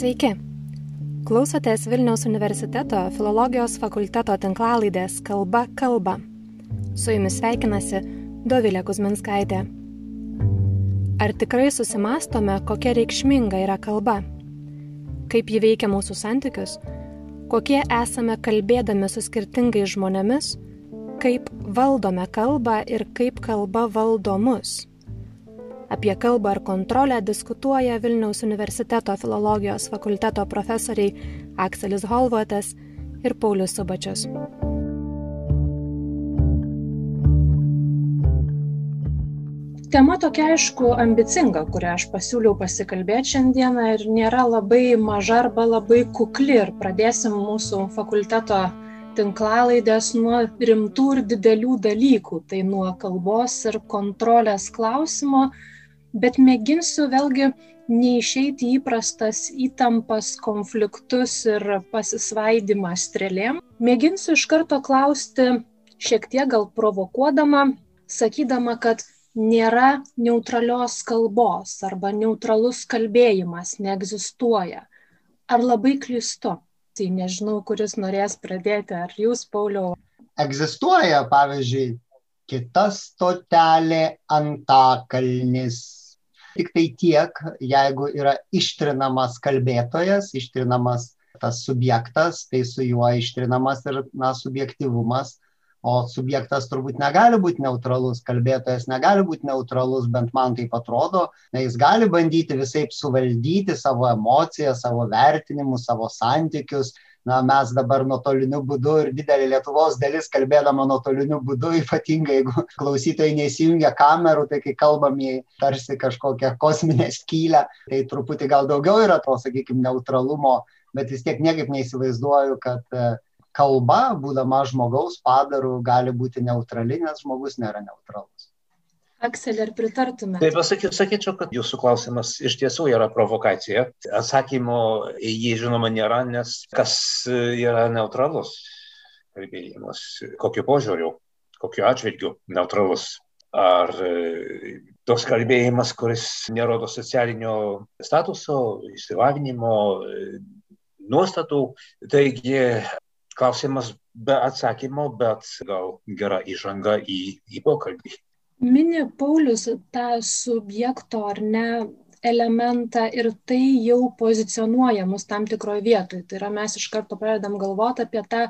Sveiki. Klausotės Vilniaus universiteto filologijos fakulteto tinklalaidės Kalba kalba. Su jumis sveikinasi Dovilė Kuzminskaitė. Ar tikrai susimastome, kokia reikšminga yra kalba? Kaip ji veikia mūsų santykius? Kokie esame kalbėdami su skirtingais žmonėmis? Kaip valdome kalbą ir kaip kalba valdo mus? Apie kalbą ir kontrolę diskutuoja Vilniaus universiteto filologijos fakulteto profesoriai Akselis Holvotas ir Paulius Subačius. Tema tokia, aišku, ambicinga, kurią aš pasiūliau pasikalbėti šiandieną ir nėra labai maža arba labai kukli. Ir pradėsim mūsų fakulteto tinklalaidės nuo rimtų ir didelių dalykų. Tai nuo kalbos ir kontrolės klausimo bet mėginsiu vėlgi neišeiti įprastas įtampas, konfliktus ir pasisvaidimą strėlėm. Mėginsiu iš karto klausti, šiek tiek gal provokuodama, sakydama, kad nėra neutralios kalbos arba neutralus kalbėjimas neegzistuoja. Ar labai klystu? Tai nežinau, kuris norės pradėti, ar jūs, Pauliau. Egzistuoja, pavyzdžiui, kita stotelė antakalnis tiktai tiek, jeigu yra ištrinamas kalbėtojas, ištrinamas tas subjektas, tai su juo ištrinamas ir na, subjektivumas. O subjektas turbūt negali būti neutralus, kalbėtojas negali būti neutralus, bent man taip atrodo, na, jis gali bandyti visai suvaldyti savo emocijas, savo vertinimus, savo santykius, na, mes dabar nuotoliniu būdu ir didelė Lietuvos dalis kalbėdama nuotoliniu būdu, ypatingai jeigu klausytojai neįsijungia kamerų, tai kai kalbam į tarsi kažkokią kosminę skylę, tai truputį gal daugiau yra to, sakykime, neutralumo, bet vis tiek niekaip neįsivaizduoju, kad e, kalba, būdama žmogaus padaru, gali būti neutrali, nes žmogus nėra neutralus. Akselė, ar pritartume? Taip, pasakyčiau, sakyčiau, kad jūsų klausimas iš tiesų yra provokacija. Atsakymo į jį žinoma nėra, nes kas yra neutralus kalbėjimas, kokiu požiūriu, kokiu atžvilgiu neutralus. Ar e, toks kalbėjimas, kuris nerodo socialinio statuso, išsilavinimo, e, nuostatų. Taigi, klausimas be atsakymo, bet gal gera įžanga į, į pokalbį mini Paulius tą subjekto ar ne elementą ir tai jau pozicionuoja mus tam tikroje vietoje. Tai yra mes iš karto pradedam galvoti apie tą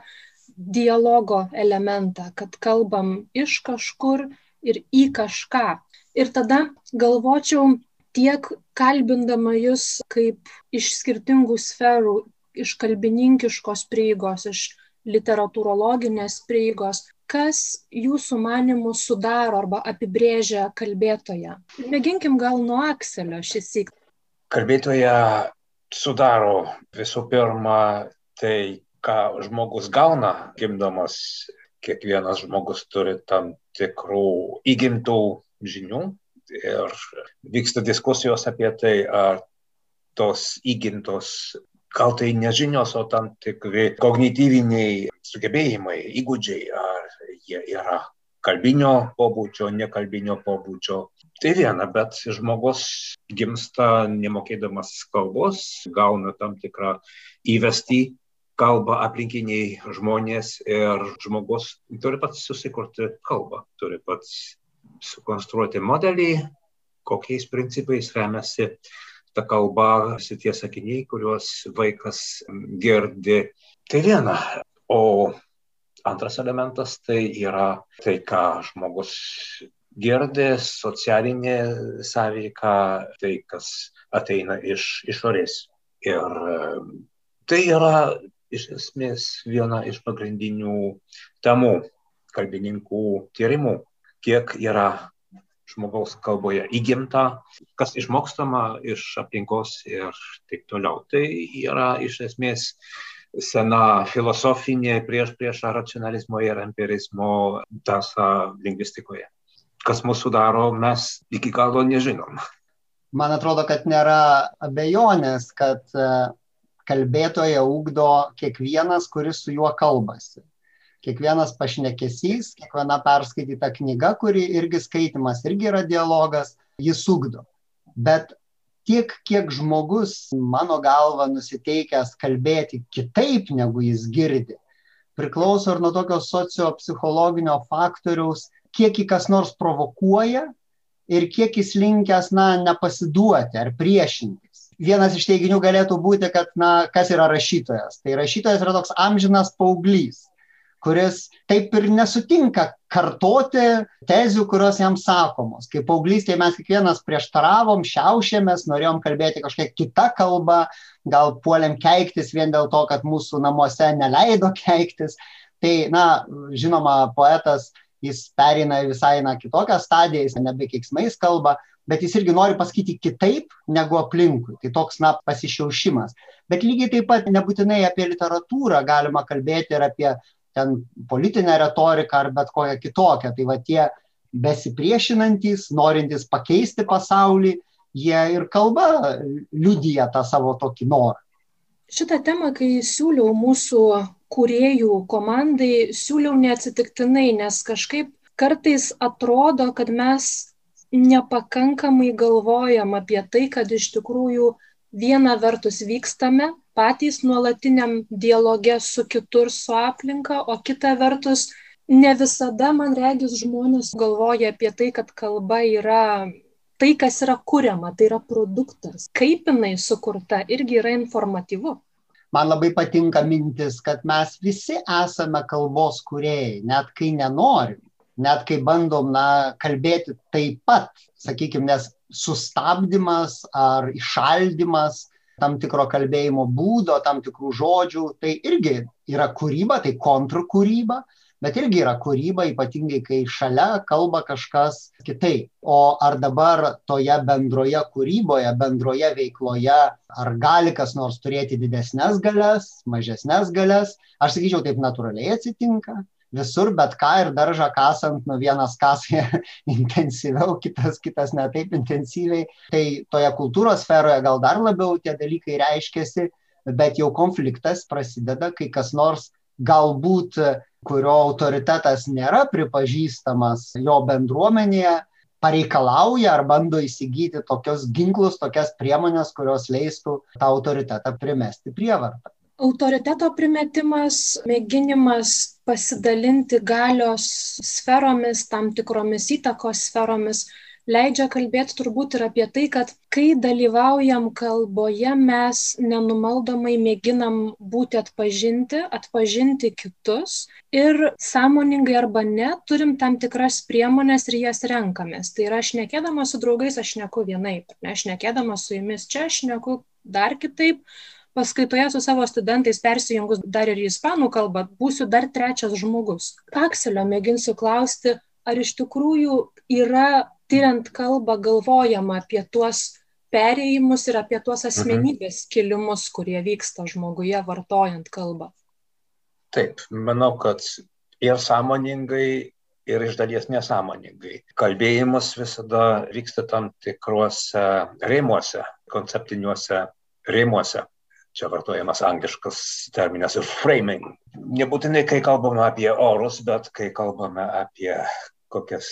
dialogo elementą, kad kalbam iš kažkur ir į kažką. Ir tada galvočiau tiek kalbindama jūs kaip iš skirtingų sferų, iš kalbininkiškos prieigos, iš literatūrologinės prieigos, kas jūsų manimų sudaro arba apibrėžia kalbėtoją? Mėginkim gal nuo Akselio šis įk. Kalbėtoja sudaro visų pirma tai, ką žmogus gauna gimdamas. Kiekvienas žmogus turi tam tikrų įgimtų žinių ir vyksta diskusijos apie tai, ar tos įgimtos gal tai nežinios, o tam tikri kognityviniai sugebėjimai, įgūdžiai, ar jie yra kalbinio pobūdžio, nekalbinio pobūdžio. Tai viena, bet žmogus gimsta nemokėdamas kalbos, gauna tam tikrą įvestį kalbą aplinkiniai žmonės ir žmogus turi pats susikurti kalbą, turi pats sukonstruoti modelį, kokiais principais remiasi ta kalba, šitie sakiniai, kuriuos vaikas girdi. Tai viena. O antras elementas tai yra tai, ką žmogus girdi, socialinė sąveika, tai, kas ateina iš išorės. Ir tai yra iš esmės viena iš pagrindinių temų kalbininkų tyrimų, kiek yra žmogaus kalboje įgimta, kas išmokstama iš aplinkos ir taip toliau. Tai yra iš esmės sena filosofinė prieš priešą racionalizmo ir empirizmo tasa lingvistikoje. Kas mūsų daro, mes iki galo nežinom. Man atrodo, kad nėra abejonės, kad e, kalbėtoje ugdo kiekvienas, kuris su juo kalbasi kiekvienas pašnekesys, kiekviena perskaityta knyga, kuri irgi skaitimas, irgi yra dialogas, jis ugdo. Bet tiek, kiek žmogus, mano galva, nusiteikęs kalbėti kitaip, negu jis girdi, priklauso ir nuo tokio sociopsichologinio faktoriaus, kiek jį kas nors provokuoja ir kiek jis linkęs, na, nepasiduoti ar priešintis. Vienas iš teiginių galėtų būti, kad, na, kas yra rašytojas. Tai rašytojas yra toks amžinas paauglys, kuris taip ir nesutinka kartoti tezių, kurios jam sakomos. Kaip paauglystėje mes kiekvienas prieštaravom, šiaušėmės, norėjom kalbėti kažkokią kitą kalbą, gal puolėm keiktis vien dėl to, kad mūsų namuose neleido keiktis. Tai, na, žinoma, poetas jis pereina į visai na, kitokią stadiją, jis nebe keiksmais kalba, bet jis irgi nori pasakyti kitaip negu aplinkui. Tai toks, na, pasišiaušimas. Bet lygiai taip pat nebūtinai apie literatūrą galima kalbėti ir apie ten politinę retoriką ar bet kokią kitokią. Tai va tie besipriešinantys, norintys pakeisti pasaulį, jie ir kalba liudyja tą savo tokį norą. Šitą temą, kai siūliau mūsų kūrėjų komandai siūliau neatsitiktinai, nes kažkaip kartais atrodo, kad mes nepakankamai galvojam apie tai, kad iš tikrųjų viena vertus vykstame patys nuolatiniam dialoge su kitur, su aplinka, o kita vertus ne visada, man regis, žmonės galvoja apie tai, kad kalba yra tai, kas yra kuriama, tai yra produktas. Kaip jinai sukurta, irgi yra informatyvu man labai patinka mintis, kad mes visi esame kalbos kuriejai, net kai nenorim, net kai bandom na, kalbėti taip pat, sakykime, nes sustabdymas ar išaldymas tam tikro kalbėjimo būdo, tam tikrų žodžių, tai irgi yra kūryba, tai kontrkūryba, bet irgi yra kūryba, ypatingai kai šalia kalba kažkas kitaip. O ar dabar toje bendroje kūryboje, bendroje veikloje, ar gali kas nors turėti didesnės galės, mažesnės galės, aš sakyčiau, taip natūraliai atsitinka. Visur, bet ką ir daržą kasant, nu vienas kasai intensyviau, kitas, kitas ne taip intensyviai. Tai toje kultūros sferoje gal dar labiau tie dalykai reiškiasi, bet jau konfliktas prasideda, kai kas nors galbūt kurio autoritetas nėra pripažįstamas jo bendruomenėje, pareikalauja ar bando įsigyti tokius ginklus, tokias priemonės, kurios leistų tą autoritetą primesti prievartą. Autoriteto primetimas, mėginimas pasidalinti galios sferomis, tam tikromis įtakos sferomis, leidžia kalbėti turbūt ir apie tai, kad kai dalyvaujam kalboje, mes nenumaldomai mėginam būti atpažinti, atpažinti kitus ir sąmoningai arba ne turim tam tikras priemonės ir jas renkamės. Tai yra, aš nekėdama su draugais, aš neku vienaip, ne, aš nekėdama su jumis čia, aš neku dar kitaip. Paskaitoje su savo studentais persijungus dar ir į ispanų kalbą, būsiu dar trečias žmogus. Akselio mėginsiu klausti, ar iš tikrųjų yra tyriant kalbą galvojama apie tuos perėjimus ir apie tuos mhm. asmenybės kilimus, kurie vyksta žmoguje vartojant kalbą. Taip, manau, kad ir sąmoningai, ir iš dalies nesąmoningai. Kalbėjimas visada vyksta tam tikruose rėmuose, konceptiniuose rėmuose. Čia vartojamas angliškas terminas ir framing. Nebūtinai, kai kalbame apie orus, bet kai kalbame apie kokias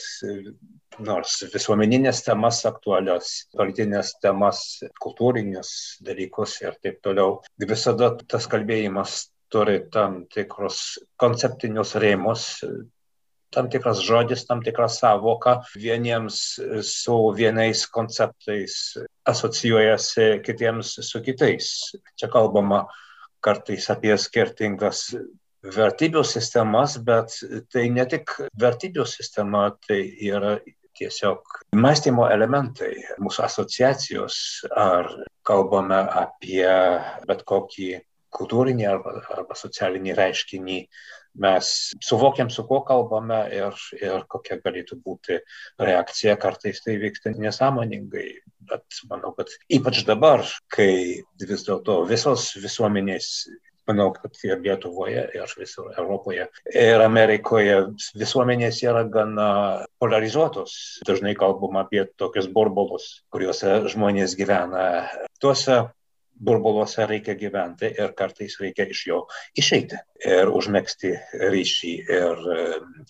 nors visuomeninės temas aktualios, politinės temas, kultūrinius dalykus ir taip toliau. Visada tas kalbėjimas turi tam tikrus konceptinius rėmus, tam tikras žodis, tam tikra savoka. Vieniems su vienais konceptais asocijuojasi, kitiems su kitais. Čia kalbama kartais apie skirtingas vertybių sistemas, bet tai ne tik vertybių sistema, tai yra tiesiog mąstymo elementai, mūsų asociacijos, ar kalbame apie bet kokį kultūrinį arba, arba socialinį reiškinį, mes suvokiam, su kuo kalbame ir, ir kokia galėtų būti reakcija, kartais tai vyksta nesąmoningai, bet manau, kad ypač dabar, kai vis dėlto visos visuomenės manau, kad ir Lietuvoje, ir visur Europoje, ir Amerikoje visuomenės yra gana polarizuotos. Dažnai kalbam apie tokius burbulus, kuriuose žmonės gyvena. Tuose burbuluose reikia gyventi ir kartais reikia iš jo išeiti ir užmėgsti ryšį ir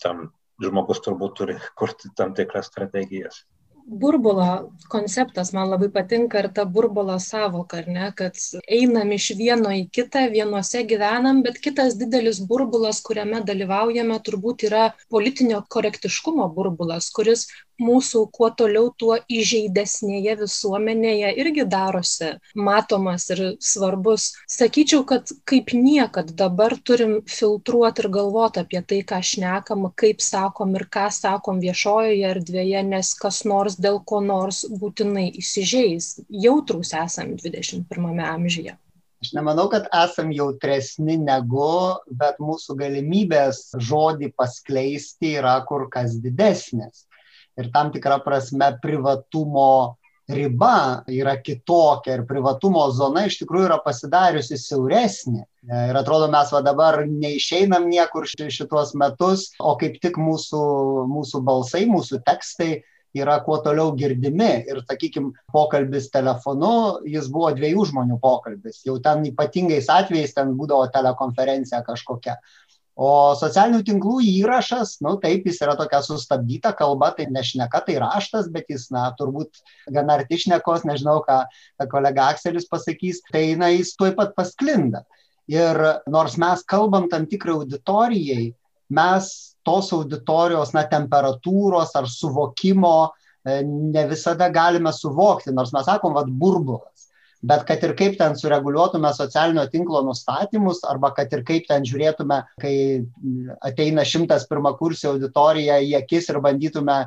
tam žmogus turbūt turi kurti tam tikras strategijas. burbulo konceptas man labai patinka ir ta burbulo savoka, ar ne, kad einam iš vieno į kitą, vienuose gyvenam, bet kitas didelis burbulas, kuriame dalyvaujame, turbūt yra politinio korektiškumo burbulas, kuris mūsų kuo toliau, tuo įžeidesnėje visuomenėje irgi darosi matomas ir svarbus. Sakyčiau, kad kaip niekad dabar turim filtruoti ir galvoti apie tai, ką šnekam, kaip sakom ir ką sakom viešojoje erdvėje, nes kas nors dėl ko nors būtinai įsižeis. Jautrus esam 21 amžiuje. Aš nemanau, kad esam jautresni negu, bet mūsų galimybės žodį paskleisti yra kur kas didesnės ir tam tikra prasme privatumo riba yra kitokia ir privatumo zona iš tikrųjų yra pasidariusi siauresnė. Ir atrodo, mes va dabar neišeinam niekur šitos metus, o kaip tik mūsų, mūsų balsai, mūsų tekstai yra kuo toliau girdimi. Ir, sakykime, pokalbis telefonu, jis buvo dviejų žmonių pokalbis. Jau ten ypatingais atvejais ten būdavo telekonferencija kažkokia. O socialinių tinklų įrašas, nu taip, jis yra tokia sustabdyta kalba, tai nešneka, tai raštas, bet jis, na, turbūt gana arti šnekos, nežinau, ką, ką kolega Akselis pasakys, tai, na, jis tuoj pat pasklinda. Ir nors mes kalbam tam tikrai auditorijai, mes tos auditorijos, na, temperatūros ar suvokimo e, ne visada galime suvokti, nors mes sakom, vad burbulas bet kad ir kaip ten sureguliuotume socialinio tinklo nustatymus arba kad ir kaip ten žiūrėtume, kai ateina šimtas pirmakursio auditorija į akis ir bandytume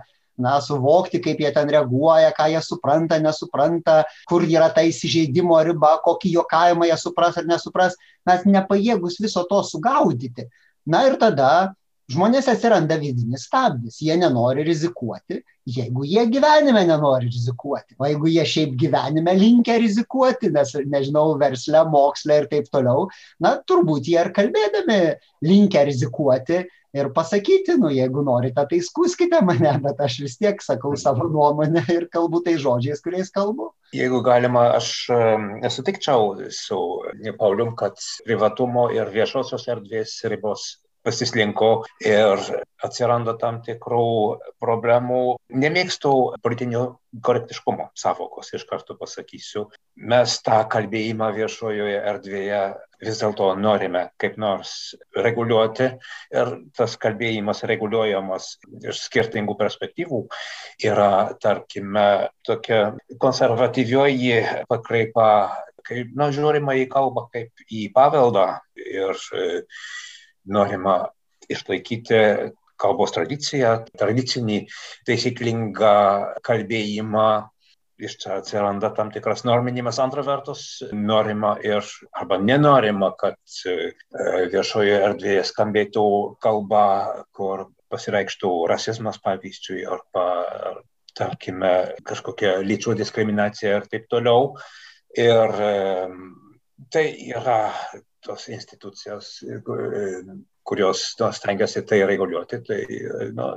na, suvokti, kaip jie ten reaguoja, ką jie supranta, nesupranta, kur yra ta įsižeidimo riba, kokį juokavimą jie supras ar nesupras, mes nepajėgus viso to sugaudyti. Na ir tada žmonės atsiranda vidinis stabdis, jie nenori rizikuoti, jeigu jie gyvenime nenori rizikuoti, o jeigu jie šiaip gyvenime linkia rizikuoti, nes, nežinau, versle, moksle ir taip toliau, na, turbūt jie ir kalbėdami linkia rizikuoti ir pasakyti, nu, jeigu norite, tai skuskite mane, bet aš vis tiek sakau savo nuomonę ir kalbu tai žodžiais, kuriais kalbu. Jeigu galima, aš nesutikčiau su Paulium, kad privatumo ir viešosios erdvės ribos pasislinko ir atsiranda tam tikrų problemų. Nemėgstu politinio korektiškumo savokos, iš karto pasakysiu. Mes tą kalbėjimą viešojoje erdvėje vis dėlto norime kaip nors reguliuoti ir tas kalbėjimas reguliuojamas iš skirtingų perspektyvų yra, tarkime, tokia konservatyvioji pakraipa, kaip, na, žiūrima į kalbą kaip į paveldą ir norima išlaikyti kalbos tradiciją, tradicinį taisyklingą kalbėjimą. Iš čia atsiranda tam tikras norminimas, antra vertus, norima ir arba nenorima, kad e, viešoje erdvėje skambėtų kalba, kur pasireikštų rasizmas, pavyzdžiui, arba, tarkime, kažkokia lyčių diskriminacija ir taip toliau. Ir e, tai yra tos institucijos, kurios no, stengiasi tai reguliuoti, tai no,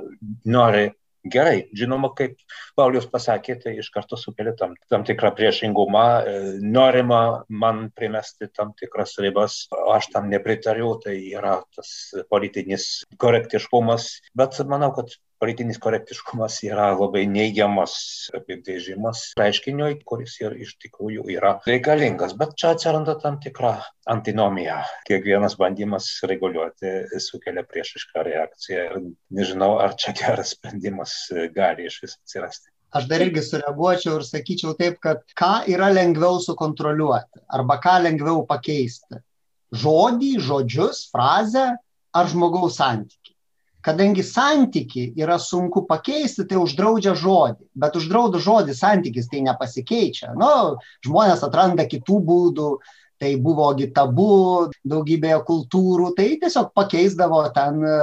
nori gerai. Žinoma, kaip Paulius pasakė, tai iš karto sukelia tam, tam tikrą priešingumą, norima man primesti tam tikras ribas, aš tam nepritariu, tai yra tas politinis korektiškumas, bet manau, kad politinis korektiškumas yra labai neigiamas apibrėžimas reiškiniui, kuris ir iš tikrųjų yra reikalingas. Bet čia atsiranda tam tikra antinomija. Kiekvienas bandymas reguliuoti sukelia priešišką reakciją ir nežinau, ar čia geras sprendimas gali iš vis atsirasti. Aš dar irgi sureaguočiau ir sakyčiau taip, kad ką yra lengviau sukontroliuoti arba ką lengviau pakeisti. Žodį, žodžius, frazę ar žmogaus santyki kadangi santykį yra sunku pakeisti, tai uždraudžia žodį. Bet uždraudus žodį santykis tai nepasikeičia. Nu, žmonės atranda kitų būdų, tai buvogi tabu daugybėje kultūrų, tai tiesiog pakeisdavo ten, e,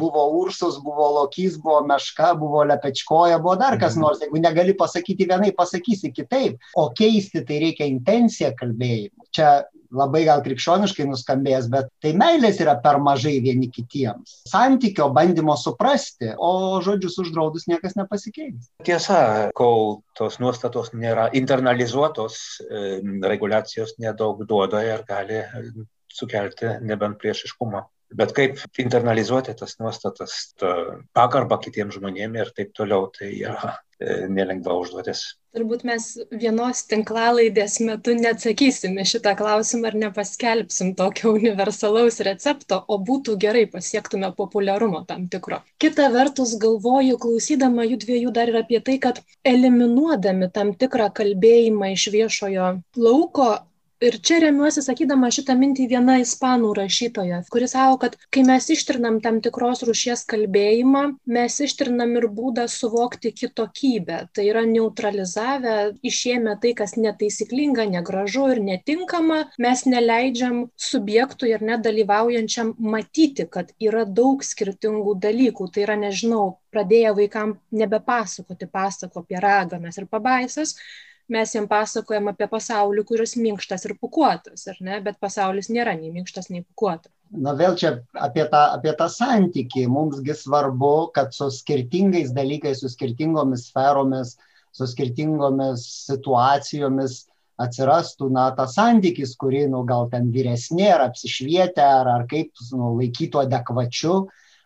buvo ursus, buvo lokys, buvo meška, buvo lepečkoja, buvo dar kas mhm. nors. Jeigu negali pasakyti vienai, pasakysi kitaip. O keisti tai reikia intenciją kalbėjimo. Čia labai gal krikščioniškai nuskambės, bet tai meilės yra per mažai vieni kitiems. Santykio bandymo suprasti, o žodžius uždraudus niekas nepasikeis. Tiesa, kol tos nuostatos nėra internalizuotos, regulacijos nedaug duoda ir gali sukelti nebent priešiškumą Bet kaip internalizuoti tas nuostatas, pagarbą kitiems žmonėms ir taip toliau, tai yra e, nelengva užduotis. Turbūt mes vienos tinklalaidės metu neatsakysim į šitą klausimą ar nepaskelbsim tokio universalaus recepto, o būtų gerai pasiektume populiarumo tam tikro. Kita vertus, galvoju, klausydama jų dviejų dar ir apie tai, kad eliminuodami tam tikrą kalbėjimą iš viešojo lauko, Ir čia remiuosi sakydama šitą mintį viena ispanų rašytoja, kuris savo, kad kai mes ištrinam tam tikros rušies kalbėjimą, mes ištrinam ir būdą suvokti kitokybę. Tai yra neutralizavę, išėmę tai, kas netaisyklinga, negražu ir netinkama, mes neleidžiam subjektui ir nedalyvaujančiam matyti, kad yra daug skirtingų dalykų. Tai yra, nežinau, pradėję vaikam nebepasakoti pasako apie raganas ir pabaisas, mes jiem pasakojam apie pasaulį, kuris minkštas ir pukuotas, ar ne, bet pasaulis nėra nei minkštas, nei pukuotas. Na vėl čia apie tą, apie tą santykį. Mumsgi svarbu, kad su skirtingais dalykais, su skirtingomis sferomis, su skirtingomis situacijomis atsirastų, na, tas santykis, kurį, nu, gal ten vyresnė, ar apsišvietę, ar, ar kaip, nu, laikytų adekvačiu,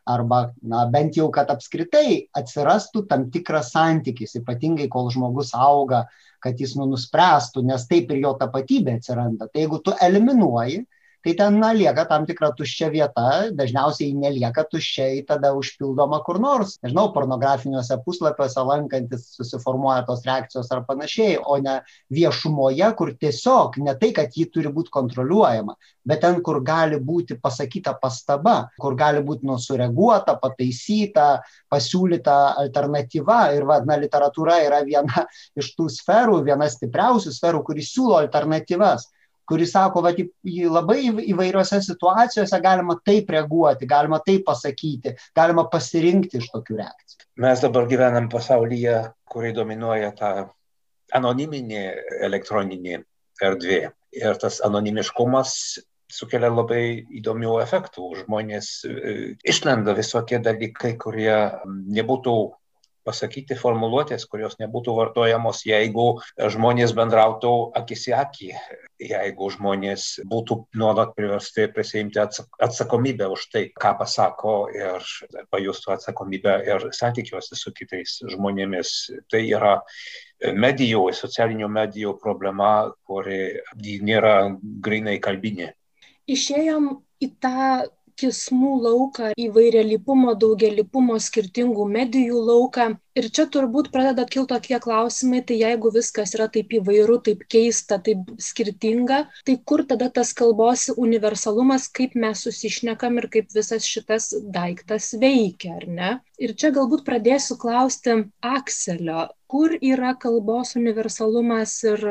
arba, na, bent jau, kad apskritai atsirastų tam tikras santykis, ypatingai kol žmogus auga, kad jis nu, nuspręstų, nes taip ir jo tapatybė atsiranda. Tai jeigu tu eliminuoji, tai ten na, lieka tam tikra tuščia vieta, dažniausiai nelieka tuščiai tada užpildoma kur nors, nežinau, pornografiniuose puslapiuose lankantis susiformuoja tos reakcijos ar panašiai, o ne viešumoje, kur tiesiog ne tai, kad ji turi būti kontroliuojama, bet ten, kur gali būti pasakyta pastaba, kur gali būti nusureaguota, pataisyta, pasiūlyta alternatyva. Ir va, na, literatūra yra viena iš tų sferų, viena stipriausių sferų, kuris siūlo alternatyvas kuris sako, kad labai įvairiose situacijose galima taip reaguoti, galima taip pasakyti, galima pasirinkti iš tokių reakcijų. Mes dabar gyvenam pasaulyje, kuriai dominuoja ta anoniminė elektroninė erdvė. Ir tas anonimiškumas sukelia labai įdomių efektų. Žmonės e, išlenda visokie dalykai, kurie nebūtų pasakyti formuluotės, kurios nebūtų vartojamos, jeigu žmonės bendrautų akis į akį, jeigu žmonės būtų nuolat priversti prisimti atsakomybę už tai, ką pasako ir pajustų atsakomybę ir santykiuose su kitais žmonėmis. Tai yra medijų, socialinių medijų problema, kuri nėra grinai kalbinė. Išėjom į tą kismų lauką, įvairialypumo, daugialypumo, skirtingų medijų lauką. Ir čia turbūt pradeda kilti tokie klausimai, tai jeigu viskas yra taip įvairu, taip keista, taip skirtinga, tai kur tada tas kalbos universalumas, kaip mes susišnekam ir kaip visas šitas daiktas veikia, ar ne? Ir čia galbūt pradėsiu klausti Akselio, kur yra kalbos universalumas ir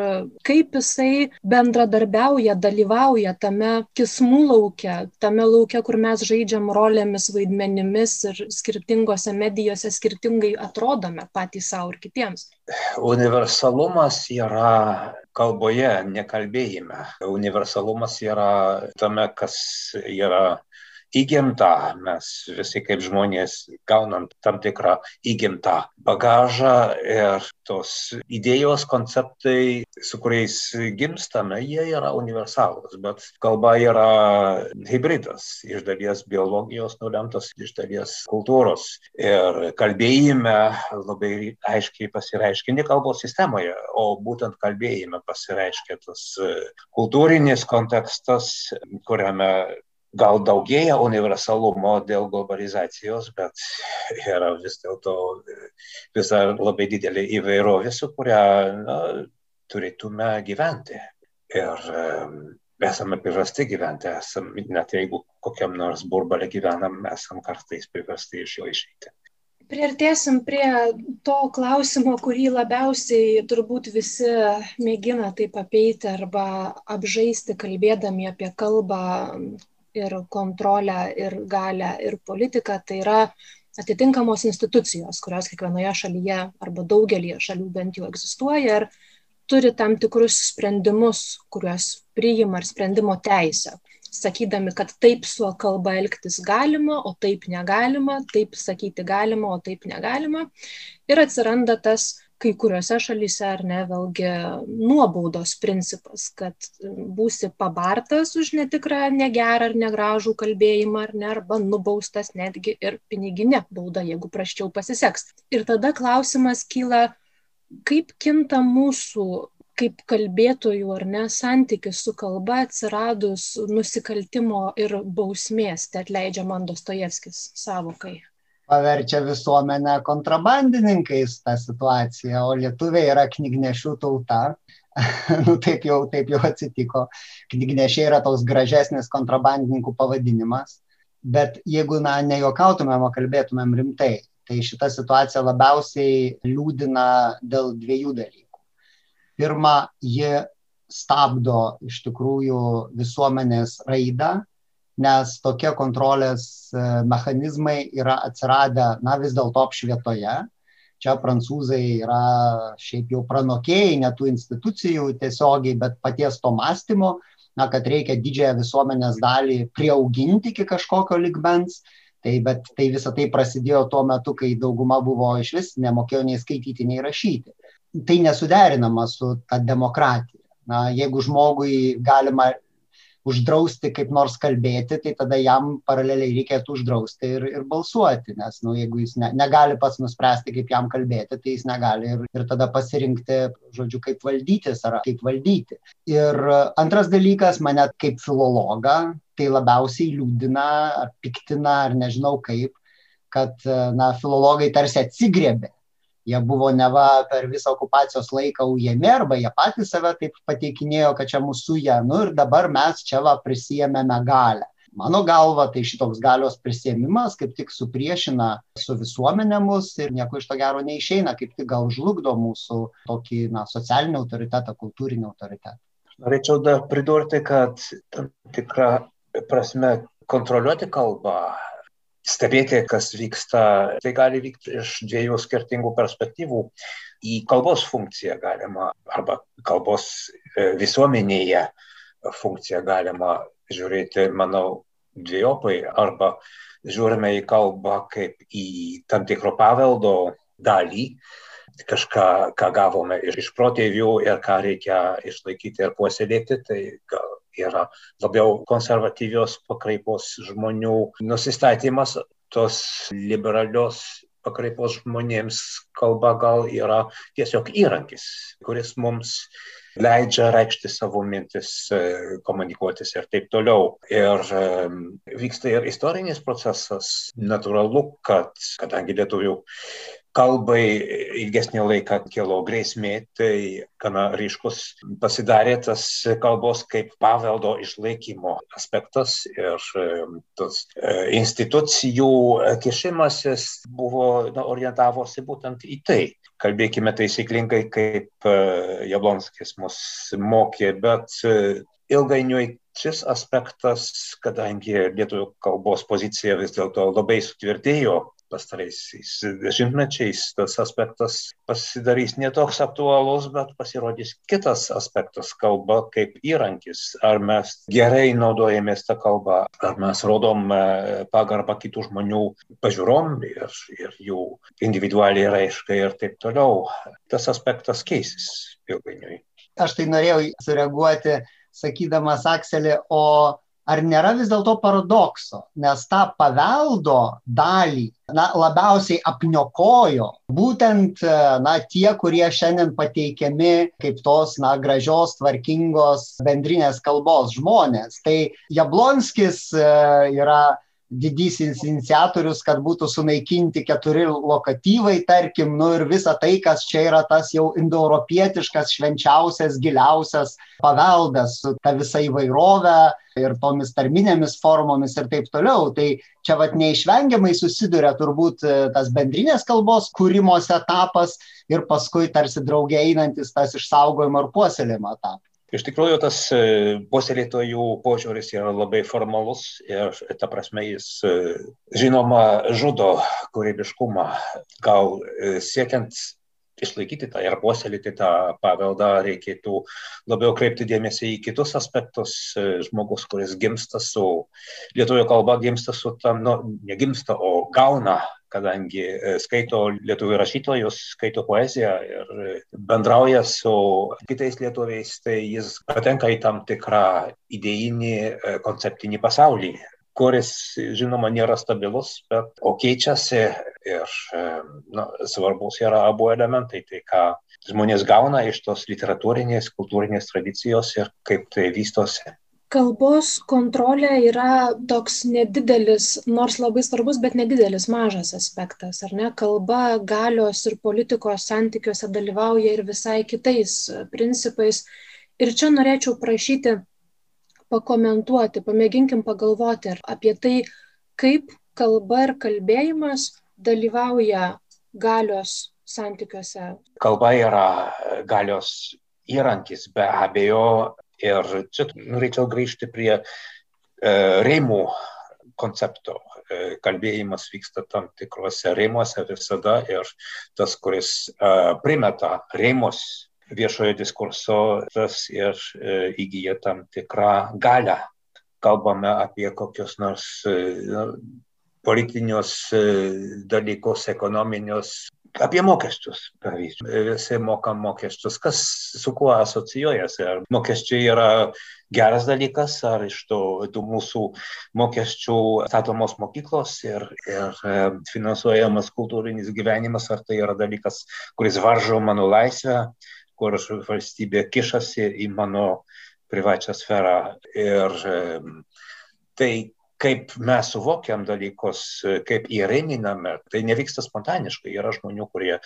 kaip jisai bendradarbiauja, dalyvauja tame kismų laukia, tame laukia, kur mes žaidžiam rolėmis, vaidmenimis ir skirtingose medijose skirtingai atrodome patys savo ir kitiems. Universalumas yra kalboje, nekalbėjime. Universalumas yra tame, kas yra įgimta, mes visi kaip žmonės gaunam tam tikrą įgimtą bagažą ir tos idėjos, konceptai, su kuriais gimstame, jie yra universalūs, bet kalba yra hybridas, iš dalies biologijos nulemtas, iš dalies kultūros. Ir kalbėjime labai aiškiai pasireiškia ne kalbos sistemoje, o būtent kalbėjime pasireiškia tas kultūrinis kontekstas, kuriame gal daugėja universalumo dėl globalizacijos, bet yra vis dėlto vis dar labai didelė įvairovė, su kuria na, turėtume gyventi. Ir esame priversti gyventi, esame, net jeigu kokiam nors burbalė gyvenam, esame kartais priversti iš jo išeiti. Priartėsim prie to klausimo, kurį labiausiai turbūt visi mėgina taip apeiti arba apžaisti, kalbėdami apie kalbą ir kontrolę, ir galę, ir politiką, tai yra atitinkamos institucijos, kurios kiekvienoje šalyje arba daugelį šalių bent jau egzistuoja ir turi tam tikrus sprendimus, kuriuos priima ir sprendimo teisę, sakydami, kad taip su kalba elgtis galima, o taip negalima, taip sakyti galima, o taip negalima. Ir atsiranda tas kai kuriuose šalyse ar ne vėlgi nuobaudos principas, kad būsi pabartas už netikrą, negerą ar negražų kalbėjimą ar ne, arba nubaustas netgi ir piniginė bauda, jeigu praščiau pasiseks. Ir tada klausimas kyla, kaip kinta mūsų kaip kalbėtojų ar ne santykis su kalba atsiradus nusikaltimo ir bausmės, tai atleidžia man Dostojevskis savokai paverčia visuomenę kontrabandininkais tą situaciją, o lietuviai yra knygnešių tauta. nu, taip, jau, taip jau atsitiko. Knygnešiai yra toks gražesnis kontrabandininkų pavadinimas. Bet jeigu, na, nejokautumėm, o kalbėtumėm rimtai, tai šita situacija labiausiai liūdina dėl dviejų dalykų. Pirma, ji stabdo iš tikrųjų visuomenės raidą nes tokie kontrolės e, mechanizmai yra atsiradę, na, vis dėlto apšvietoje. Čia prancūzai yra šiaip jau pranokėjai, netų institucijų tiesiogiai, bet paties to mąstymo, na, kad reikia didžiąją visuomenės dalį priauginti iki kažkokio ligmens. Tai, bet tai visą tai prasidėjo tuo metu, kai dauguma buvo iš vis nemokėjo nei skaityti, nei rašyti. Tai nesuderinama su ta demokratija. Na, jeigu žmogui galima uždrausti kaip nors kalbėti, tai tada jam paraleliai reikėtų uždrausti ir, ir balsuoti, nes nu, jeigu jis ne, negali pats nuspręsti, kaip jam kalbėti, tai jis negali ir, ir tada pasirinkti, žodžiu, kaip valdytis ar kaip valdyti. Ir antras dalykas, mane kaip filologą, tai labiausiai liūdina ar piktina, ar nežinau kaip, kad na, filologai tarsi atsigriebė jie buvo neva per visą okupacijos laiką ujami arba jie patys save taip pateikinėjo, kad čia mūsų jie, nu ir dabar mes čia va prisijėmėme galę. Mano galva, tai šitoks galios prisėmimas kaip tik supriešina su visuomenė mus ir nieko iš to gero neišeina, kaip tik gal žlugdo mūsų tokį na, socialinį autoritetą, kultūrinį autoritetą. Norėčiau dar pridurti, kad tam tikrą prasme kontroliuoti kalbą stebėti, kas vyksta. Tai gali vykti iš dviejų skirtingų perspektyvų. Į kalbos funkciją galima, arba kalbos e, visuomenėje funkciją galima žiūrėti, manau, dviejopai. Arba žiūrime į kalbą kaip į tam tikro paveldo dalį, kažką, ką gavome iš protėvių ir ką reikia išlaikyti ir puoselėti, tai gal yra labiau konservatyvios pakraipos žmonių nusistatymas, tos liberalios pakraipos žmonėms kalba gal yra tiesiog įrankis, kuris mums leidžia reikšti savo mintis, komunikuotis ir taip toliau. Ir vyksta ir istorinis procesas. Natūralu, kad kadangi lietuvių kalbai ilgesnį laiką kilo grėsmė, tai gana ryškus pasidarė tas kalbos kaip paveldo išlaikymo aspektas ir tas e, institucijų kišimasis buvo na, orientavosi būtent į tai. Kalbėkime taisyklingai, kaip e, Jablonskis mus mokė, bet e, ilgainiui šis aspektas, kadangi lietuvių kalbos pozicija vis dėlto labai sutvirtėjo pastaraisiais dešimtmečiais tas aspektas pasidarys netoks aktualus, bet pasirodys kitas aspektas - kalba kaip įrankis. Ar mes gerai naudojamės tą kalbą, ar mes rodom e, pagarbą kitų žmonių pažiūrom ir, ir jų individualiai raiškai ir taip toliau. Tas aspektas keisis ilgainiui. Aš tai norėjau sureaguoti, sakydamas Akselį, o ar nėra vis dėlto paradokso, nes tą paveldo dalį na, labiausiai apniokojo būtent na, tie, kurie šiandien pateikiami kaip tos na, gražios, tvarkingos bendrinės kalbos žmonės. Tai Jablonskis e, yra didysis iniciatorius, kad būtų sunaikinti keturi lokatyvai, tarkim, nu ir visa tai, kas čia yra tas jau indoeuropietiškas, švenčiausias, giliausias paveldas ta visa įvairovė ir tomis tarminėmis formomis ir taip toliau. Tai čia vad neišvengiamai susiduria turbūt e, tas bendrinės kalbos kūrimos etapas ir paskui tarsi draugiai einantis tas išsaugojimo ir puoselėjimo etapas. Iš tikrųjų, tas e, puoselėtojų požiūris yra labai formalus ir, ta prasme, jis e, žinoma žudo kūrybiškumą. Gal e, siekiant išlaikyti tą ir puoselėti tą paveldą, reikėtų labiau kreipti dėmesį į kitus aspektus. Žmogus, kuris gimsta su lietuvių kalba, gimsta su tam, nu, negimsta, o gauna kadangi e, skaito lietuvių rašytojus, skaito poeziją ir bendrauja su kitais lietuviais, tai jis patenka į tam tikrą idėjinį e, konceptinį pasaulį kuris, žinoma, nėra stabilus, bet o keičiasi ir e, na, svarbus yra abu elementai, tai ką žmonės gauna iš tos literatūrinės, kultūrinės tradicijos ir kaip tai vystosi. Kalbos kontrolė yra toks nedidelis, nors labai svarbus, bet nedidelis mažas aspektas, ar ne? Kalba galios ir politikos santykiuose dalyvauja ir visai kitais principais. Ir čia norėčiau prašyti pakomentuoti, pamėginkim pagalvoti apie tai, kaip kalba ir kalbėjimas dalyvauja galios santykiuose. Kalba yra galios įrankis be abejo ir čia norėčiau grįžti prie e, rėmų koncepto. E, kalbėjimas vyksta tam tikrose rėmuose visada ir tas, kuris e, primeta rėmus viešojo diskurso tas ir e, įgyja tam tikrą galę. Kalbame apie kokius nors e, politinius e, dalykus, ekonominius, apie mokesčius, pavyzdžiui. Visi mokam mokesčius, kas su kuo asocijuojasi. Ar mokesčiai yra geras dalykas, ar iš to, tų mūsų mokesčių statomos mokyklos ir, ir finansuojamas kultūrinis gyvenimas, ar tai yra dalykas, kuris varžo mano laisvę, kur valstybė kišasi į mano privačią sferą. Ir tai, kaip mes suvokiam dalykus, kaip įrėminame, tai nevyksta spontaniškai. Yra žmonių, kurie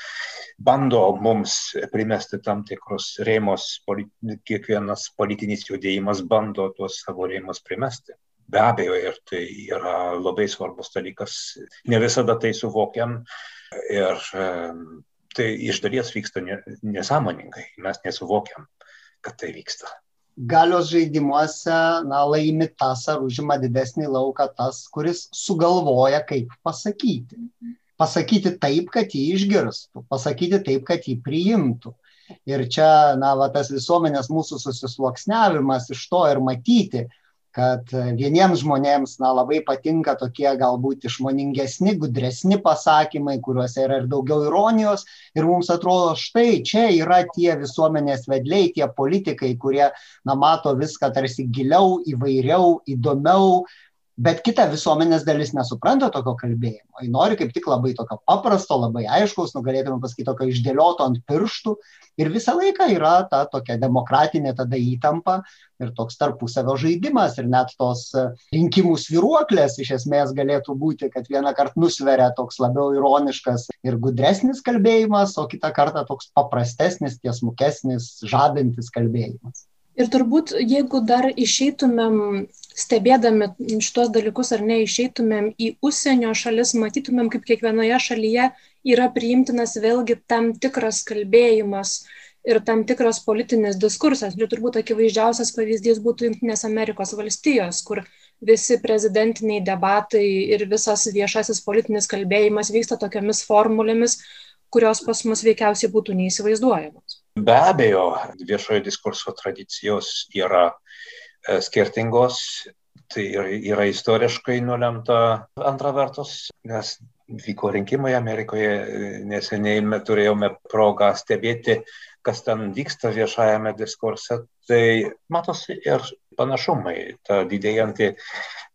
bando mums primesti tam tikrus rėmus, politi kiekvienas politinis judėjimas bando tuos savo rėmus primesti. Be abejo, ir tai yra labai svarbus dalykas. Ne visada tai suvokiam. Ir tai iš dalies vyksta nesąmoningai, mes nesuvokiam, kad tai vyksta. Galios žaidimuose na, laimi tas ar užima didesnį lauką tas, kuris sugalvoja, kaip pasakyti. Pasakyti taip, kad jį išgirstų, pasakyti taip, kad jį priimtų. Ir čia, na, va, tas visuomenės mūsų susisluoksniavimas iš to ir matyti, kad vieniems žmonėms na, labai patinka tokie galbūt išmoningesni, gudresni pasakymai, kuriuose yra ir daugiau ironijos. Ir mums atrodo, štai čia yra tie visuomenės vedliai, tie politikai, kurie na, mato viską tarsi giliau, įvairiau, įdomiau, Bet kita visuomenės dalis nesupranta tokio kalbėjimo. Jis nori kaip tik labai tokio paprasto, labai aiškaus, nu galėtume pasakyti tokio išdėlioto ant pirštų. Ir visą laiką yra ta tokia demokratinė tada įtampa ir toks tarpusavio žaidimas. Ir net tos e, rinkimų sviruoklės iš esmės galėtų būti, kad vieną kartą nusveria toks labiau ironiškas ir gudresnis kalbėjimas, o kitą kartą toks paprastesnis, tiesmukesnis, žadantis kalbėjimas. Ir turbūt, jeigu dar išeitumėm, stebėdami šitos dalykus ar ne, išeitumėm į užsienio šalis, matytumėm, kaip kiekvienoje šalyje yra priimtinas vėlgi tam tikras kalbėjimas ir tam tikras politinis diskursas. Ir turbūt akivaizdžiausias pavyzdys būtų Junktinės Amerikos valstijos, kur visi prezidentiniai debatai ir visas viešasis politinis kalbėjimas vyksta tokiamis formulėmis, kurios pas mus veikiausiai būtų neįsivaizduojamos. Be abejo, viešojo diskurso tradicijos yra skirtingos, tai yra istoriškai nulemta. Antra vertus, nes vyko rinkimai Amerikoje, neseniai turėjome progą stebėti, kas ten vyksta viešajame diskurse, tai matosi ir panašumai, ta didėjanti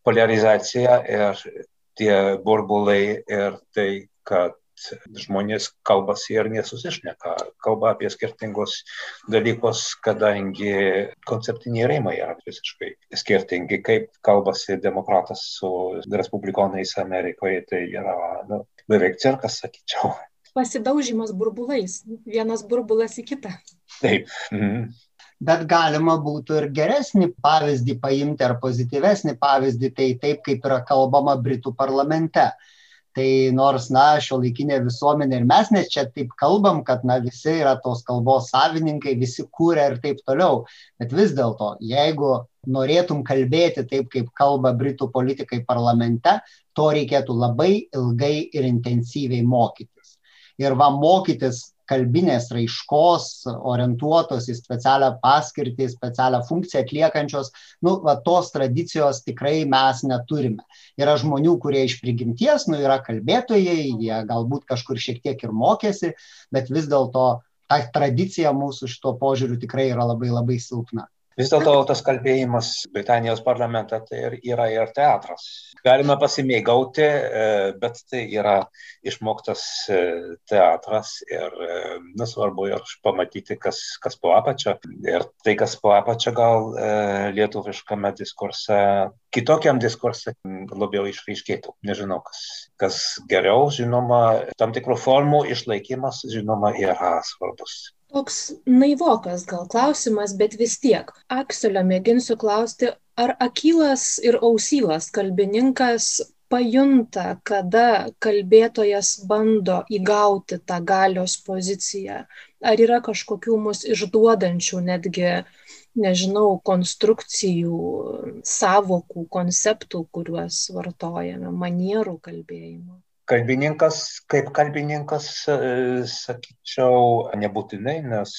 polarizacija ir tie burbulai ir tai, kad žmonės kalbasi ir nesusišneka, kalba apie skirtingus dalykus, kadangi konceptiniai rėmai yra visiškai skirtingi, kaip kalbasi demokratas su respublikonais Amerikoje, tai yra nu, beveik cirkas, sakyčiau. Pasidaužimas burbulais, vienas burbulas į kitą. Taip. Mhm bet galima būtų ir geresnį pavyzdį paimti ar pozityvesnį pavyzdį, tai taip kaip yra kalbama Britų parlamente tai nors na šiuolaikinė visuomenė ir mes net čia taip kalbam kad na visi yra tos kalbos savininkai visi kuria ir taip toliau. Bet vis dėlto jeigu norėtum kalbėti taip kaip kalba britų politikai parlamente to reikėtų labai ilgai ir intensyviai mokytis. Ir va mokytis kalbinės raiškos orientuotos į specialią paskirtį, specialią funkciją atliekančios, nu, va, tos tradicijos tikrai mes neturime. Yra žmonių, kurie iš prigimties, nu, yra kalbėtojai, jie galbūt kažkur šiek tiek ir mokėsi, bet vis dėlto ta tradicija mūsų šito požiūriu tikrai yra labai labai silpna. Vis dėlto tas kalbėjimas Britanijos parlamente tai yra ir teatras. Galime pasimėgauti, e, bet tai yra išmoktas e, teatras ir e, nesvarbu ir pamatyti, kas, kas po apačia. Ir tai, kas po apačia gal lietuviškame diskurse, kitokiam diskurse labiau išryškėtų. Nežinau, kas, kas geriau, žinoma, tam tikrų formų išlaikymas, žinoma, yra svarbus toks naivokas gal klausimas, bet vis tiek. Akselio mėginsiu klausti, ar akylas ir ausylas kalbininkas pajunta, kada kalbėtojas bando įgauti tą galios poziciją? Ar yra kažkokių mus išduodančių netgi, nežinau, konstrukcijų, savokų, konceptų, kuriuos vartojame, manierų kalbėjimo? Kalbininkas kaip kalbininkas sakyčiau nebūtinai nes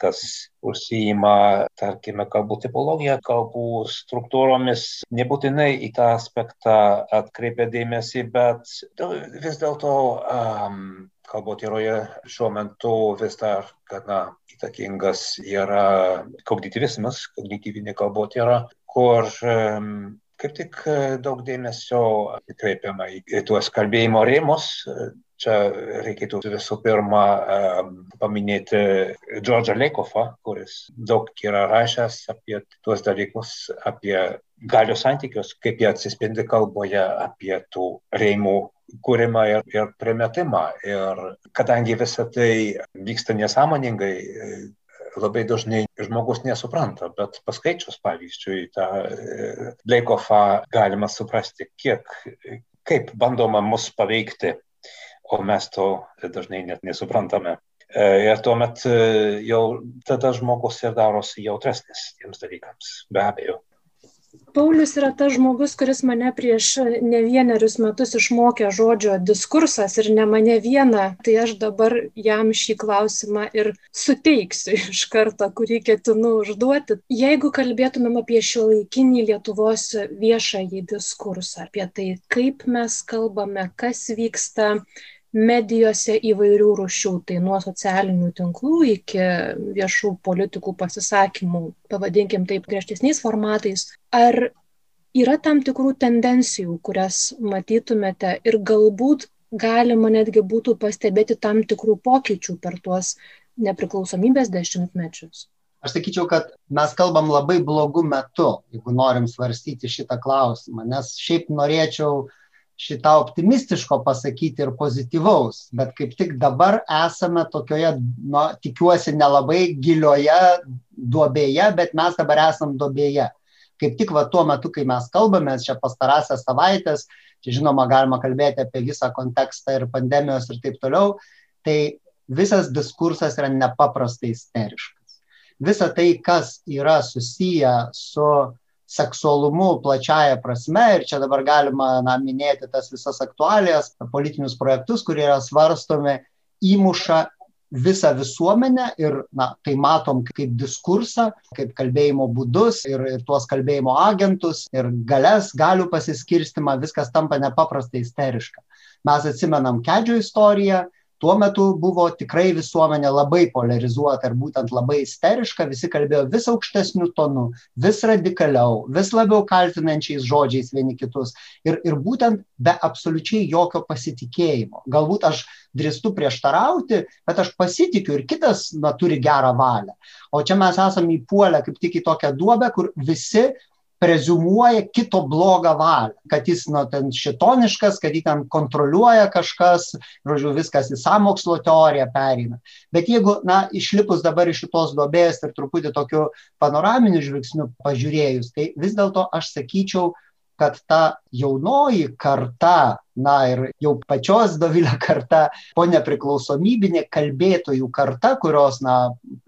kas užsiima tarkime kalbų tipologija kalbų struktūromis nebūtinai į tą aspektą atkreipia dėmesį bet vis dėlto um, kalbotyroje šiuo metu vis dar gana įtakingas yra kognityvizmas, kognityvinė kalbotyra, kur um, kaip tik e, daug dėmesio kreipiama į tuos kalbėjimo rėmus. Čia reikėtų visų pirma e, paminėti Džordžą Leikofą, kuris daug yra rašęs apie tuos dalykus, apie galios santykius, kaip jie atsispindi kalboje, apie tų rėmų kūrimą ir, ir primetimą. Ir kadangi visa tai vyksta nesąmoningai, labai dažnai žmogus nesupranta, bet paskaičius, pavyzdžiui, tą Bleikofą galima suprasti, kiek, kaip bandoma mus paveikti, o mes to dažnai net nesuprantame. Ir tuomet jau tada žmogus ir darosi jautresnis tiems dalykams, be abejo. Paulius yra tas žmogus, kuris mane prieš ne vienerius metus išmokė žodžio diskursas ir ne mane vieną, tai aš dabar jam šį klausimą ir suteiksiu iš karto, kurį ketinu užduoti. Jeigu kalbėtumėm apie šio laikinį Lietuvos viešąjį diskursą, apie tai, kaip mes kalbame, kas vyksta medijose įvairių rušių, tai nuo socialinių tinklų iki viešų politikų pasisakymų, pavadinkim taip griežtesniais formatais, ar yra tam tikrų tendencijų, kurias matytumėte ir galbūt galima netgi būtų pastebėti tam tikrų pokyčių per tuos nepriklausomybės dešimtmečius? Aš sakyčiau, kad mes kalbam labai blogu metu, jeigu norim svarstyti šitą klausimą, nes šiaip norėčiau šitą optimistiško pasakyti ir pozityvaus, bet kaip tik dabar esame tokioje, nu, tikiuosi, nelabai gilioje duobėje, bet mes dabar esam duobėje. Kaip tik va tuo metu, kai mes kalbame, čia pastarąsias savaitės, čia žinoma galima kalbėti apie visą kontekstą ir pandemijos ir taip toliau, tai visas diskursas yra nepaprastai isteriškas. Visa tai, kas yra susiję su seksualumu plačiaja prasme ir čia dabar galima na, minėti tas visas aktualijas, politinius projektus, kurie yra svarstomi, įmuša visą visuomenę ir na, tai matom kaip diskursą, kaip kalbėjimo būdus ir, ir tuos kalbėjimo agentus ir galės, galių pasiskirstimą, viskas tampa nepaprastai isteriška. Mes atsimenam Kedžio istoriją, tuo metu buvo tikrai visuomenė labai polarizuota ir būtent labai isteriška, visi kalbėjo vis aukštesniu tonu, vis radikaliau, vis labiau kaltinančiais žodžiais vieni kitus ir, ir būtent be absoliučiai jokio pasitikėjimo. Galbūt aš drįstu prieštarauti, bet aš pasitikiu ir kitas na, turi gerą valią. O čia mes esame įpuolę kaip tik į tokią duobę, kur visi prezumuoja kito blogą valią, kad jis nu, ten šitoniškas, kad jį ten kontroliuoja kažkas, žodžiu, viskas į samokslo teoriją perina. Bet jeigu, na, išlipus dabar iš šitos duobės ir truputį tokiu panoraminiu žvilgsniu pažiūrėjus, tai vis dėlto aš sakyčiau, kad ta jaunoji karta, na ir jau pačios Dovilio karta, po nepriklausomybinė kalbėtojų karta, kurios, na,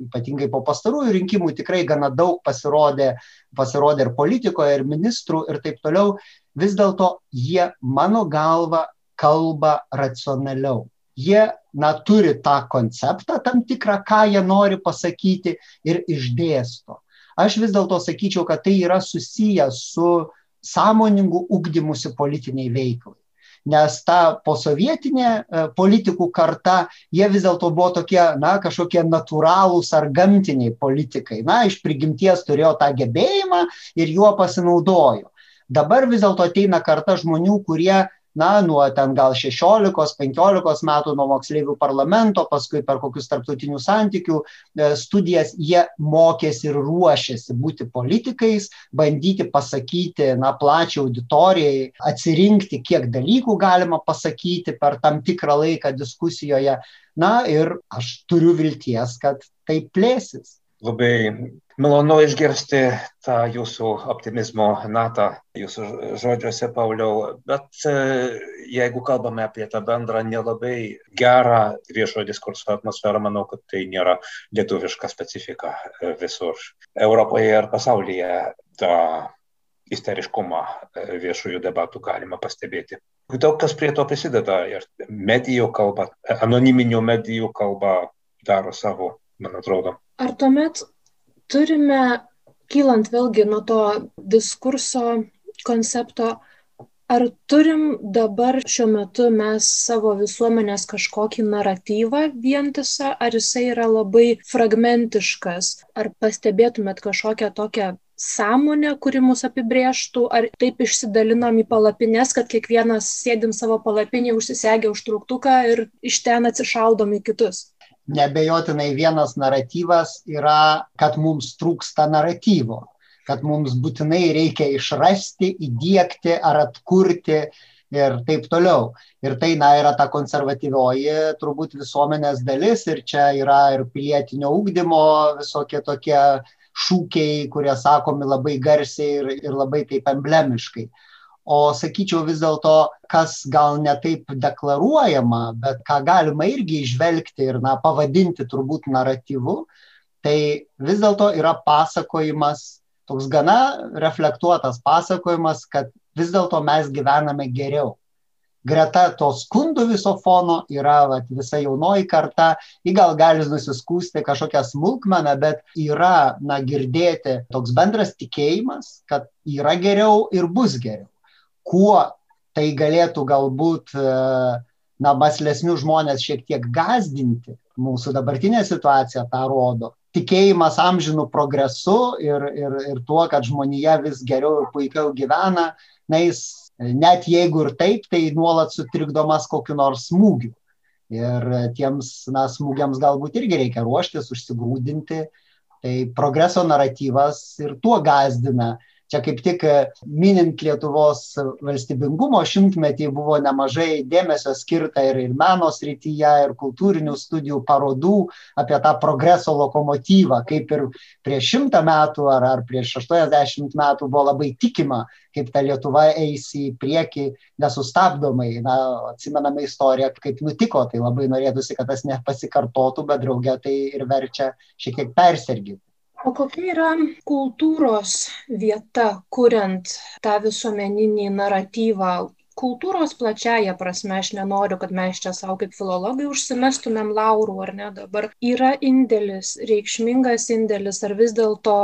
ypatingai po pastarųjų rinkimų tikrai gana daug pasirodė, pasirodė ir politikoje, ir ministrų, ir taip toliau, vis dėlto jie, mano galva, kalba racionaliau. jie na, turi tą konceptą tam tikrą, ką jie nori pasakyti ir išdėsto. Aš vis dėlto sakyčiau, kad tai yra susijęs su sąmoningu ugdymusi politiniai veiklai nes ta posovietinė e, politikų karta, jie vis dėlto buvo tokie, na, kažkokie natūralūs ar gamtiniai politikai. Na, iš prigimties turėjo tą gebėjimą ir juo pasinaudojo. Dabar vis dėlto ateina karta žmonių, kurie na, nuo ten gal 16-15 metų nuo moksleivių parlamento, paskui per kokius tarptautinių santykių e, studijas jie mokėsi ir ruošėsi būti politikais, bandyti pasakyti, na, plačiai auditorijai, atsirinkti, kiek dalykų galima pasakyti per tam tikrą laiką diskusijoje. Na ir aš turiu vilties, kad tai plėsis. Labai malonu išgirsti tą jūsų optimizmo natą jūsų žodžiuose, Pauliau. Bet e, jeigu kalbame apie tą bendrą nelabai gerą viešojo diskurso atmosferą, manau, kad tai nėra lietuviška specifika e, visur Europoje ir pasaulyje. Ta isteriškumą e, viešųjų debatų galima pastebėti. Daug kas prie to prisideda ir medijų kalba, anoniminių medijų kalba daro savo, man atrodo. Ar tuomet turime, kylant vėlgi nuo to diskurso koncepto, ar turim dabar šiuo metu mes savo visuomenės kažkokį naratyvą vientisą, ar jisai yra labai fragmentiškas, ar pastebėtumėt kažkokią tokią sąmonę, kuri mus apibrieštų, ar taip išsidalinam į palapines, kad kiekvienas sėdim savo palapinį, užsisegę užtruktuką ir iš ten atsišaudom į kitus nebejotinai vienas naratyvas yra, kad mums trūksta naratyvo, kad mums būtinai reikia išrasti, įdėkti ar atkurti ir taip toliau. Ir tai, na, yra ta konservatyvioji turbūt visuomenės dalis ir čia yra ir pilietinio ūkdymo visokie tokie šūkiai, kurie sakomi labai garsiai ir, ir labai taip emblemiškai o sakyčiau vis dėlto, kas gal netaip deklaruojama, bet ką galima irgi išvelgti ir na, pavadinti turbūt naratyvu, tai vis dėlto yra pasakojimas, toks gana reflektuotas pasakojimas, kad vis dėlto mes gyvename geriau. Greta to skundų viso fono yra vat, visa jaunoji karta, ji gal gali nusiskūsti kažkokią smulkmeną, bet yra, na, girdėti toks bendras tikėjimas, kad yra geriau ir bus geriau kuo tai galėtų galbūt e, na, maslesnius žmonės šiek tiek gazdinti, mūsų dabartinė situacija tą rodo. Tikėjimas amžinų progresu ir, ir, ir tuo, kad žmonija vis geriau ir puikiau gyvena, na, jis net jeigu ir taip, tai nuolat sutrikdomas kokiu nors smūgiu. Ir tiems na, smūgiams galbūt irgi reikia ruoštis, užsigrūdinti. Tai progreso naratyvas ir tuo gazdina čia kaip tik e, minint Lietuvos valstybingumo šimtmetį buvo nemažai dėmesio skirta ir, ir meno srityje, ir kultūrinių studijų parodų apie tą progreso lokomotyvą, kaip ir prieš šimtą metų ar, ar prieš 80 metų buvo labai tikima, kaip ta Lietuva eis į priekį nesustabdomai. Na, atsimename istoriją, kaip nutiko, tai labai norėtųsi, kad tas nepasikartotų, bet draugė tai ir verčia šiek tiek persergyti. O kokia yra kultūros vieta, kuriant tą visuomeninį naratyvą? Kultūros plačiaja prasme, aš nenoriu, kad mes čia savo kaip filologai užsimestumėm laurų, ar ne dabar. Yra indėlis, reikšmingas indėlis, ar vis dėlto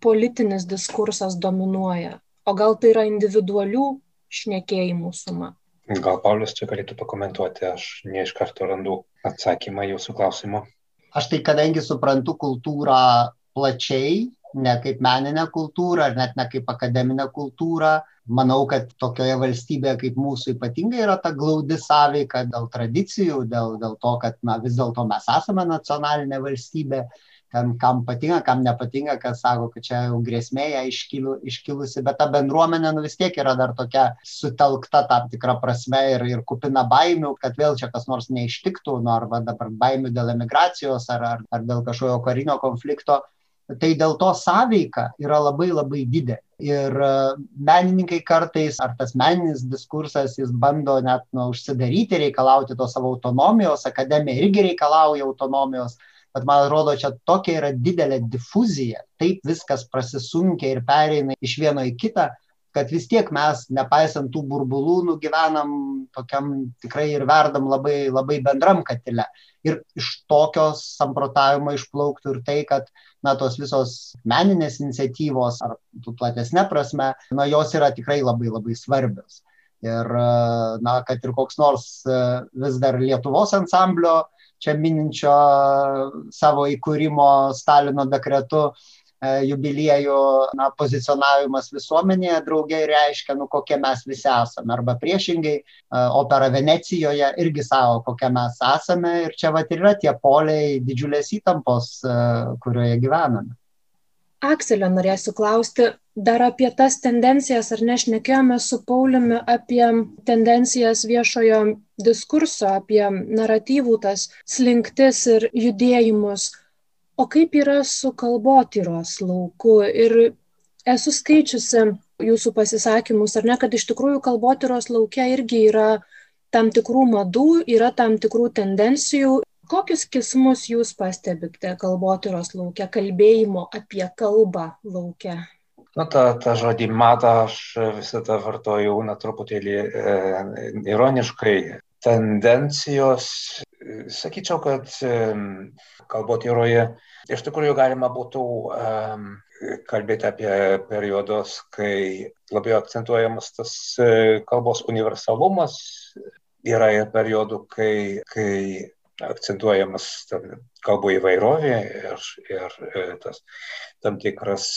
politinis diskursas dominuoja? O gal tai yra individualių šnekėjimų suma? Gal Paulius čia galėtų pakomentuoti, aš ne iš karto randu atsakymą jūsų klausimu. Aš tai kadangi suprantu kultūrą plačiai, ne kaip meninę kultūrą, ar net ne kaip akademinę kultūrą. Manau, kad tokioje valstybėje kaip mūsų ypatingai yra ta glaudi sąveika dėl tradicijų, dėl, dėl to, kad na, vis dėlto mes esame nacionalinė valstybė ten kam patinka, kam nepatinka, kas sako, kad čia jau grėsmė ją iškilu, iškilusi, bet ta bendruomenė nu, vis tiek yra dar tokia sutelkta tam tikrą prasme ir, ir kupina baimių, kad vėl čia kas nors neištiktų, nu, arba dabar baimių dėl emigracijos ar, ar, ar dėl kažkokio karinio konflikto tai dėl to sąveika yra labai labai didelė. Ir e, menininkai kartais, ar tas meninis diskursas, jis bando net nu, užsidaryti, reikalauti to savo autonomijos, akademija irgi reikalauja autonomijos, bet man atrodo, čia tokia yra didelė difuzija, taip viskas prasisunkia ir pereina iš vieno į kitą, kad vis tiek mes, nepaisant tų burbulų, nugyvenam tokiam tikrai ir verdam labai, labai bendram katile. Ir iš tokios samprotavimo išplauktų ir tai, kad, na, tos visos meninės iniciatyvos, ar platesnė prasme, na, jos yra tikrai labai labai svarbios. Ir, na, kad ir koks nors vis dar Lietuvos ansamblio, čia mininčio savo įkūrimo Stalino dekretu, E, jubiliejų na, pozicionavimas visuomenėje draugiai reiškia, nu, kokie mes visi esame. Arba priešingai, e, opera Venecijoje irgi savo, kokie mes esame. Ir čia va ir yra tie poliai didžiulės įtampos, e, kurioje gyvename. Akselio norėsiu klausti, dar apie tas tendencijas, ar nešnekėjome su Pauliumi apie tendencijas viešojo diskurso, apie naratyvų tas slinktis ir judėjimus o kaip yra su kalbotyros lauku ir esu skaičiusi jūsų pasisakymus, ar ne, kad iš tikrųjų kalbotyros laukia irgi yra tam tikrų madų, yra tam tikrų tendencijų. Kokius kismus jūs pastebite kalbotyros laukia, kalbėjimo apie kalbą laukia? Nu, tą, tą žodį matą aš visada vartoju, na, truputėlį e, ironiškai. Tendencijos, sakyčiau, kad e, kalbotyroje. Iš tikrųjų galima būtų um, kalbėti apie periodus, kai labiau akcentuojamas tas e, kalbos universalumas. Yra ir periodų, kai, kai akcentuojamas kalbų įvairovė ir, ir e, tas tam tikras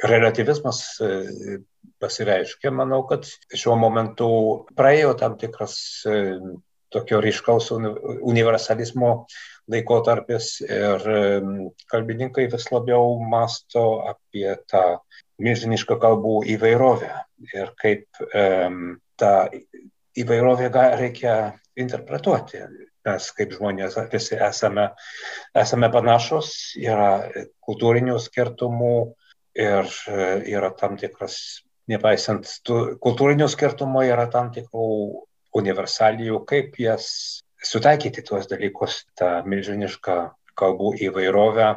relativizmas pasireiškia. Manau, kad šiuo momentu praėjo tam tikras tokio ryškaus universalizmo laikotarpis ir kalbininkai vis labiau masto apie tą milžinišką kalbų įvairovę ir kaip um, tą įvairovę reikia interpretuoti. Mes kaip žmonės visi esame, esame panašus, yra kultūrinių skirtumų ir yra tam tikras, nepaisant tų kultūrinių skirtumų, yra tam tikrų universalijų, kaip jas sutaikyti tuos dalykus, tą milžinišką kalbų įvairovę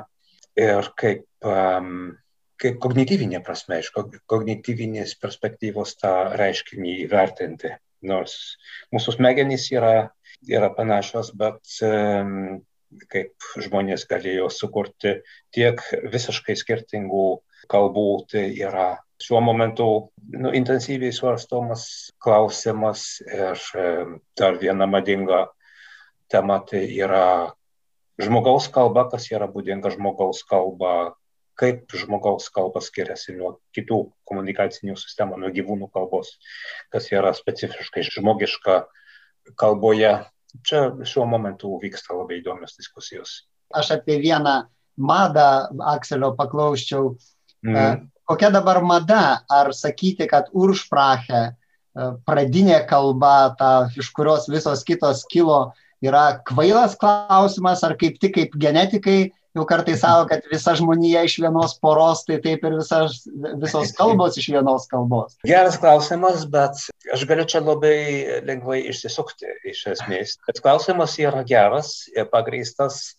ir kaip, um, kaip kognityvinė prasme, iš kognityvinės perspektyvos tą reiškinį įvertinti. Nors mūsų smegenys yra, yra panašios, bet um, kaip žmonės galėjo sukurti tiek visiškai skirtingų kalbų, tai yra šiuo momentu nu, intensyviai svarstomas klausimas ir dar viena madinga tema tai yra žmogaus kalba, kas yra būdinga žmogaus kalba, kaip žmogaus kalba skiriasi nuo kitų komunikacinių sistemų, nuo gyvūnų kalbos, kas yra specifiškai žmogiška kalboje. Čia šiuo momentu vyksta labai įdomios diskusijos. Aš apie vieną madą Akselio paklausčiau. Mm kokia dabar mada, ar sakyti, kad uršprache, pradinė kalba, ta, iš kurios visos kitos kilo, yra kvailas klausimas, ar kaip tik kaip genetikai jau kartais savo, kad visa žmonija iš vienos poros, tai taip ir visas, visos kalbos iš vienos kalbos. Geras klausimas, bet aš galiu čia labai lengvai išsisukti iš esmės. Bet klausimas yra geras ir pagrįstas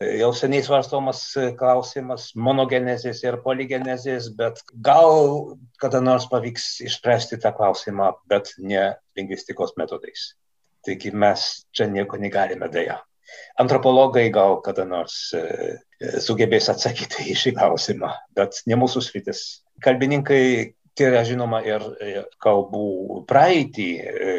jau seniai svarstomas klausimas monogenezės ir poligenezės, bet gal kada nors pavyks išspręsti tą klausimą, bet ne lingvistikos metodais. Taigi mes čia nieko negalime dėja. Antropologai gal kada nors e, sugebės atsakyti į šį klausimą, bet ne mūsų sritis. Kalbininkai tyria žinoma ir kalbų praeitį, e,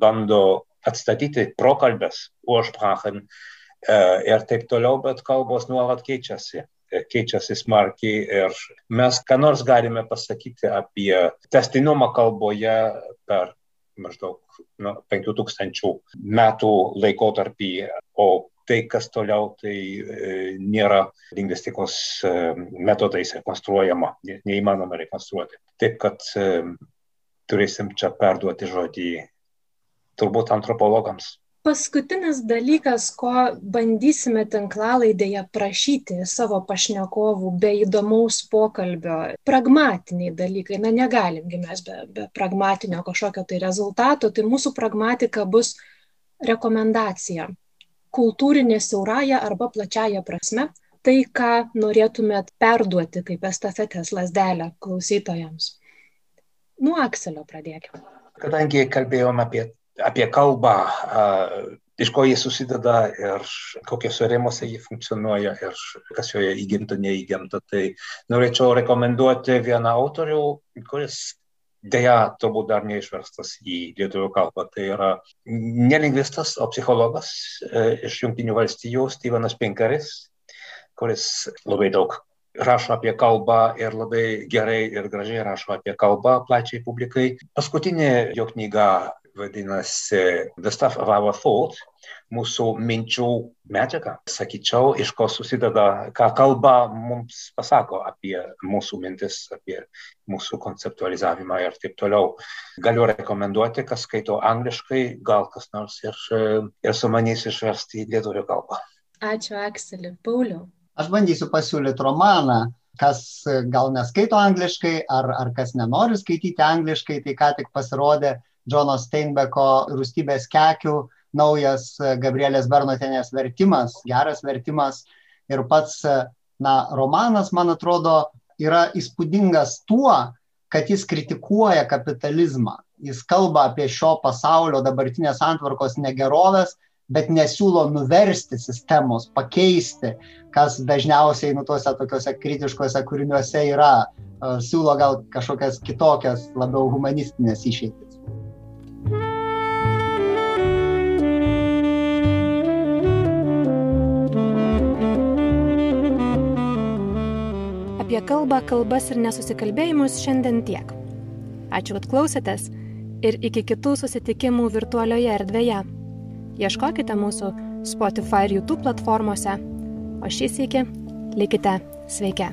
bando atstatyti prokalbės, ursprachen, E, ir taip toliau, bet kalbos nuolat keičiasi. E, keičiasi smarkiai ir mes ką nors galime pasakyti apie testinumą kalboje per maždaug nu, 5000 metų laikotarpį, o tai, kas toliau, tai e, nėra lingvistikos e, metodais rekonstruojama, ne, neįmanoma rekonstruoti. Taip, kad e, turėsim čia perduoti žodį turbūt antropologams paskutinis dalykas ko bandysime tinklalaidėje prašyti savo pašnekovų be įdomaus pokalbio pragmatiniai dalykai. Na negalim gi mes be be pragmatinio kažkokio tai rezultato. Tai mūsų pragmatika bus rekomendacija. Kultūrinė siaurąja arba plačiąja prasme. Tai ką norėtumėt perduoti kaip estafetės lazdelę klausytojams. Nuo Akselio pradėkime. Kadangi kalbėjome apie, apie kalbą, iš ko jie susideda ir kokiuose rėmuose jie funkcionuoja ir kas joje įgimta, neįgimta, tai norėčiau rekomenduoti vieną autorių, kuris dėja turbūt dar neišverstas į lietuvių kalbą. Tai yra ne lingvistas, o psichologas e, iš Junktinių valstijų Stevenas Pinkeris, kuris labai daug rašo apie kalbą ir labai gerai ir gražiai rašo apie kalbą plačiai publikai. Paskutinė jo knyga vadinasi The Stuff of Our Thought, mūsų minčių medžiaga, sakyčiau, iš ko susideda, ką kalba mums pasako apie mūsų mintis, apie mūsų konceptualizavimą ir taip toliau. Galiu rekomenduoti, kas skaito angliškai, gal kas nors ir, ir sumanys išversti į lietuvių kalbą. Ačiū, Akseli. Pauliu. Aš bandysiu pasiūlyti romaną kas gal neskaito angliškai ar, ar kas nenori skaityti angliškai, tai ką tik pasirodė Džono Steinbeko rūstybės kekių, naujas e, Gabrielės Bernotenės vertimas, geras vertimas ir pats, e, na, romanas, man atrodo, yra įspūdingas tuo, kad jis kritikuoja kapitalizmą. Jis kalba apie šio pasaulio dabartinės antvarkos negerovės, bet nesiūlo nuversti sistemos, pakeisti, kas dažniausiai nu tuose tokiuose kritiškuose kūriniuose yra, e, siūlo gal kažkokias kitokias, labiau humanistinės išeitis. Apie kalbą, kalbas ir nesusikalbėjimus šiandien tiek. Ačiū, kad klausėtės ir iki kitų susitikimų virtualioje erdvėje. Ieškokite mūsų Spotify ir YouTube platformose, o šį sėki likite sveiki.